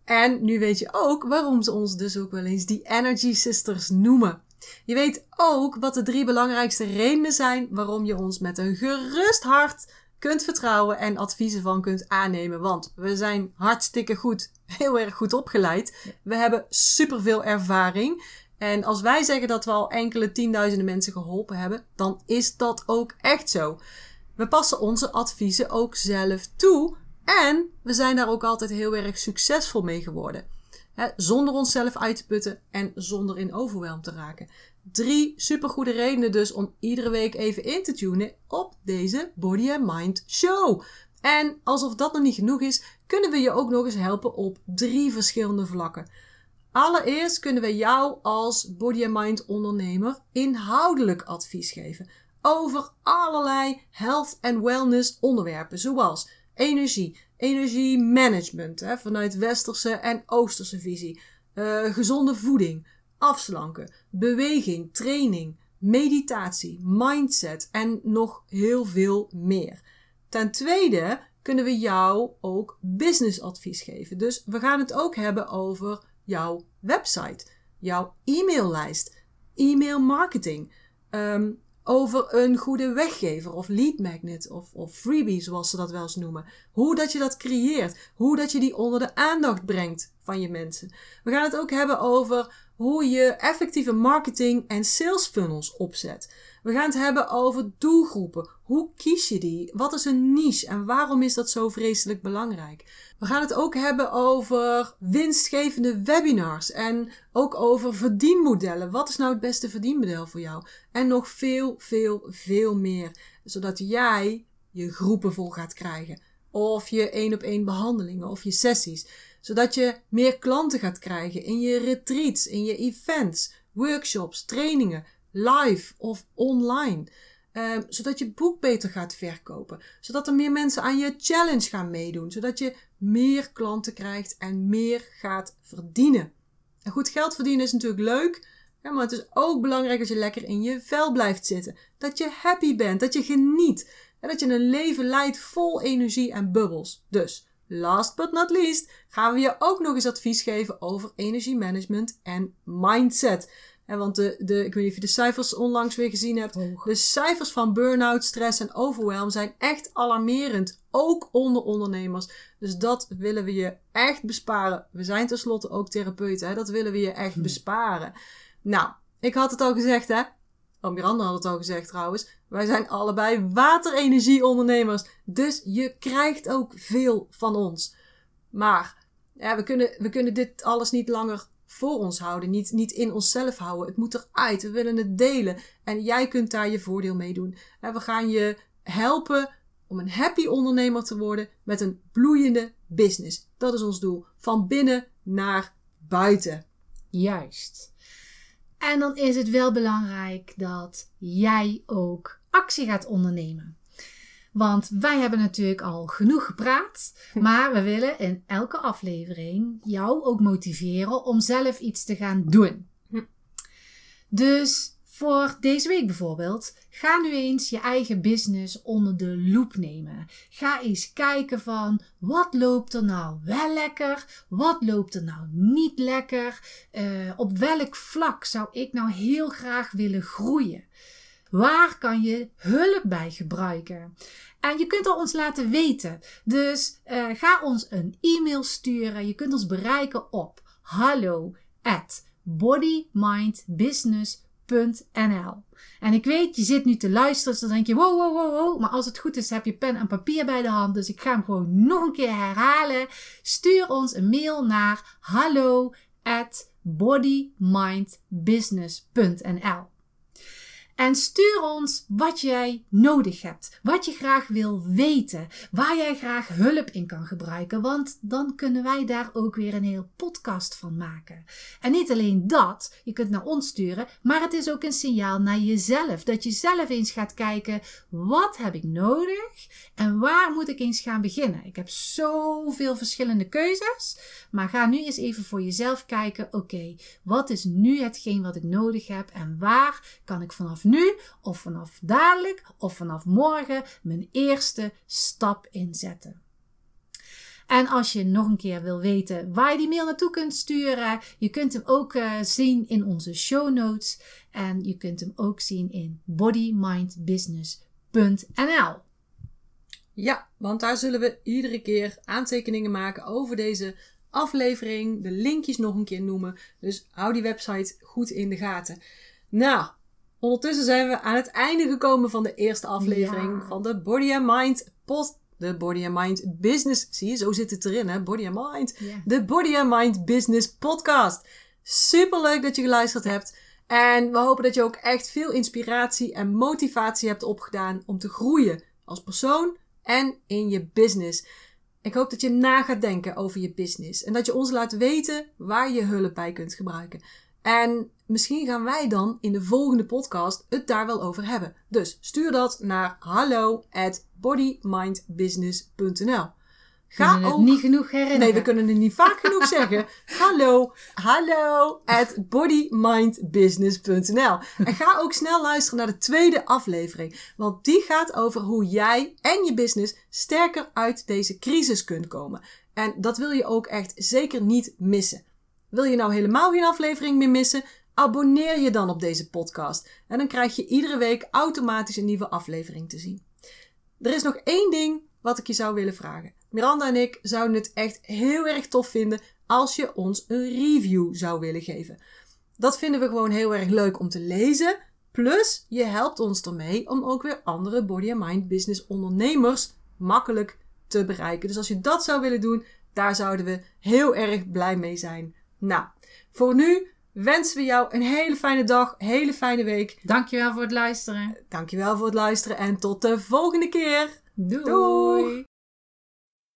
En nu weet je ook waarom ze ons dus ook wel eens die Energy Sisters noemen. Je weet ook wat de drie belangrijkste redenen zijn waarom je ons met een gerust hart kunt vertrouwen en adviezen van kunt aannemen. Want we zijn hartstikke goed, heel erg goed opgeleid. We hebben superveel ervaring. En als wij zeggen dat we al enkele tienduizenden mensen geholpen hebben, dan is dat ook echt zo. We passen onze adviezen ook zelf toe. En we zijn daar ook altijd heel erg succesvol mee geworden. Zonder onszelf uit te putten en zonder in overwhelm te raken. Drie supergoede redenen dus om iedere week even in te tunen op deze Body and Mind Show. En alsof dat nog niet genoeg is, kunnen we je ook nog eens helpen op drie verschillende vlakken. Allereerst kunnen we jou als Body and Mind ondernemer inhoudelijk advies geven over allerlei health en wellness onderwerpen, zoals energie, energiemanagement vanuit westerse en oosterse visie, eh, gezonde voeding, afslanken, beweging, training, meditatie, mindset en nog heel veel meer. Ten tweede kunnen we jou ook businessadvies geven. Dus we gaan het ook hebben over jouw website, jouw e-maillijst, e-mail marketing. Ehm, over een goede weggever of lead magnet of, of freebie zoals ze dat wel eens noemen. Hoe dat je dat creëert. Hoe dat je die onder de aandacht brengt van je mensen. We gaan het ook hebben over hoe je effectieve marketing en sales funnels opzet. We gaan het hebben over doelgroepen. Hoe kies je die? Wat is een niche en waarom is dat zo vreselijk belangrijk? We gaan het ook hebben over winstgevende webinars en ook over verdienmodellen. Wat is nou het beste verdienmodel voor jou? En nog veel, veel, veel meer. Zodat jij je groepen vol gaat krijgen. Of je één op één behandelingen of je sessies. Zodat je meer klanten gaat krijgen in je retreats, in je events, workshops, trainingen, live of online. Um, zodat je boek beter gaat verkopen. Zodat er meer mensen aan je challenge gaan meedoen. Zodat je meer klanten krijgt en meer gaat verdienen. En goed geld verdienen is natuurlijk leuk. maar het is ook belangrijk dat je lekker in je vel blijft zitten. Dat je happy bent, dat je geniet. En dat je een leven leidt vol energie en bubbels. Dus, last but not least, gaan we je ook nog eens advies geven over energiemanagement en mindset. En want de, de, ik weet niet of je de cijfers onlangs weer gezien hebt. De cijfers van burn-out, stress en overwhelm zijn echt alarmerend. Ook onder ondernemers. Dus dat willen we je echt besparen. We zijn tenslotte ook therapeuten. Hè? Dat willen we je echt hm. besparen. Nou, ik had het al gezegd hè. Oh, Miranda had het al gezegd trouwens. Wij zijn allebei waterenergieondernemers. Dus je krijgt ook veel van ons. Maar ja, we, kunnen, we kunnen dit alles niet langer voor ons houden, niet, niet in onszelf houden. Het moet eruit, we willen het delen. En jij kunt daar je voordeel mee doen. En we gaan je helpen om een happy ondernemer te worden met een bloeiende business. Dat is ons doel. Van binnen naar buiten. Juist. En dan is het wel belangrijk dat jij ook actie gaat ondernemen. Want wij hebben natuurlijk al genoeg gepraat. Maar we willen in elke aflevering jou ook motiveren om zelf iets te gaan doen. Hm. Dus voor deze week bijvoorbeeld, ga nu eens je eigen business onder de loep nemen. Ga eens kijken van wat loopt er nou wel lekker, wat loopt er nou niet lekker, uh, op welk vlak zou ik nou heel graag willen groeien. Waar kan je hulp bij gebruiken? En je kunt het ons laten weten. Dus uh, ga ons een e-mail sturen. Je kunt ons bereiken op hallo at En ik weet, je zit nu te luisteren, dus dan denk je, wow, wow, wow, wow. Maar als het goed is, heb je pen en papier bij de hand. Dus ik ga hem gewoon nog een keer herhalen. Stuur ons een mail naar hallo at bodymindbusiness.nl en stuur ons wat jij nodig hebt, wat je graag wil weten, waar jij graag hulp in kan gebruiken, want dan kunnen wij daar ook weer een heel podcast van maken. En niet alleen dat, je kunt naar ons sturen, maar het is ook een signaal naar jezelf, dat je zelf eens gaat kijken, wat heb ik nodig en waar moet ik eens gaan beginnen? Ik heb zoveel verschillende keuzes, maar ga nu eens even voor jezelf kijken, oké, wat is nu hetgeen wat ik nodig heb en waar kan ik vanaf nu of vanaf dadelijk of vanaf morgen mijn eerste stap inzetten. En als je nog een keer wil weten waar je die mail naartoe kunt sturen, je kunt hem ook uh, zien in onze show notes en je kunt hem ook zien in bodymindbusiness.nl. Ja, want daar zullen we iedere keer aantekeningen maken over deze aflevering, de linkjes nog een keer noemen. Dus hou die website goed in de gaten. Nou, Ondertussen zijn we aan het einde gekomen van de eerste aflevering van de Body and Mind post. De Body and Mind Business. Zie je, zo zit het erin, hè? Body and Mind. De Body and Mind Business Podcast. Super leuk dat je geluisterd hebt. En we hopen dat je ook echt veel inspiratie en motivatie hebt opgedaan om te groeien als persoon en in je business. Ik hoop dat je na gaat denken over je business en dat je ons laat weten waar je hulp bij kunt gebruiken. En misschien gaan wij dan in de volgende podcast het daar wel over hebben. Dus stuur dat naar hallo at bodymindbusiness.nl. Ga ook niet genoeg herinneren. Nee, we kunnen het niet vaak genoeg zeggen. Hallo, hallo at bodymindbusiness.nl. En ga ook snel luisteren naar de tweede aflevering, want die gaat over hoe jij en je business sterker uit deze crisis kunt komen. En dat wil je ook echt zeker niet missen. Wil je nou helemaal geen aflevering meer missen? Abonneer je dan op deze podcast en dan krijg je iedere week automatisch een nieuwe aflevering te zien. Er is nog één ding wat ik je zou willen vragen. Miranda en ik zouden het echt heel erg tof vinden als je ons een review zou willen geven. Dat vinden we gewoon heel erg leuk om te lezen. Plus, je helpt ons ermee om ook weer andere body and mind business ondernemers makkelijk te bereiken. Dus als je dat zou willen doen, daar zouden we heel erg blij mee zijn. Nou, voor nu wensen we jou een hele fijne dag, hele fijne week. Dankjewel voor het luisteren. Dankjewel voor het luisteren en tot de volgende keer. Doei. Doei.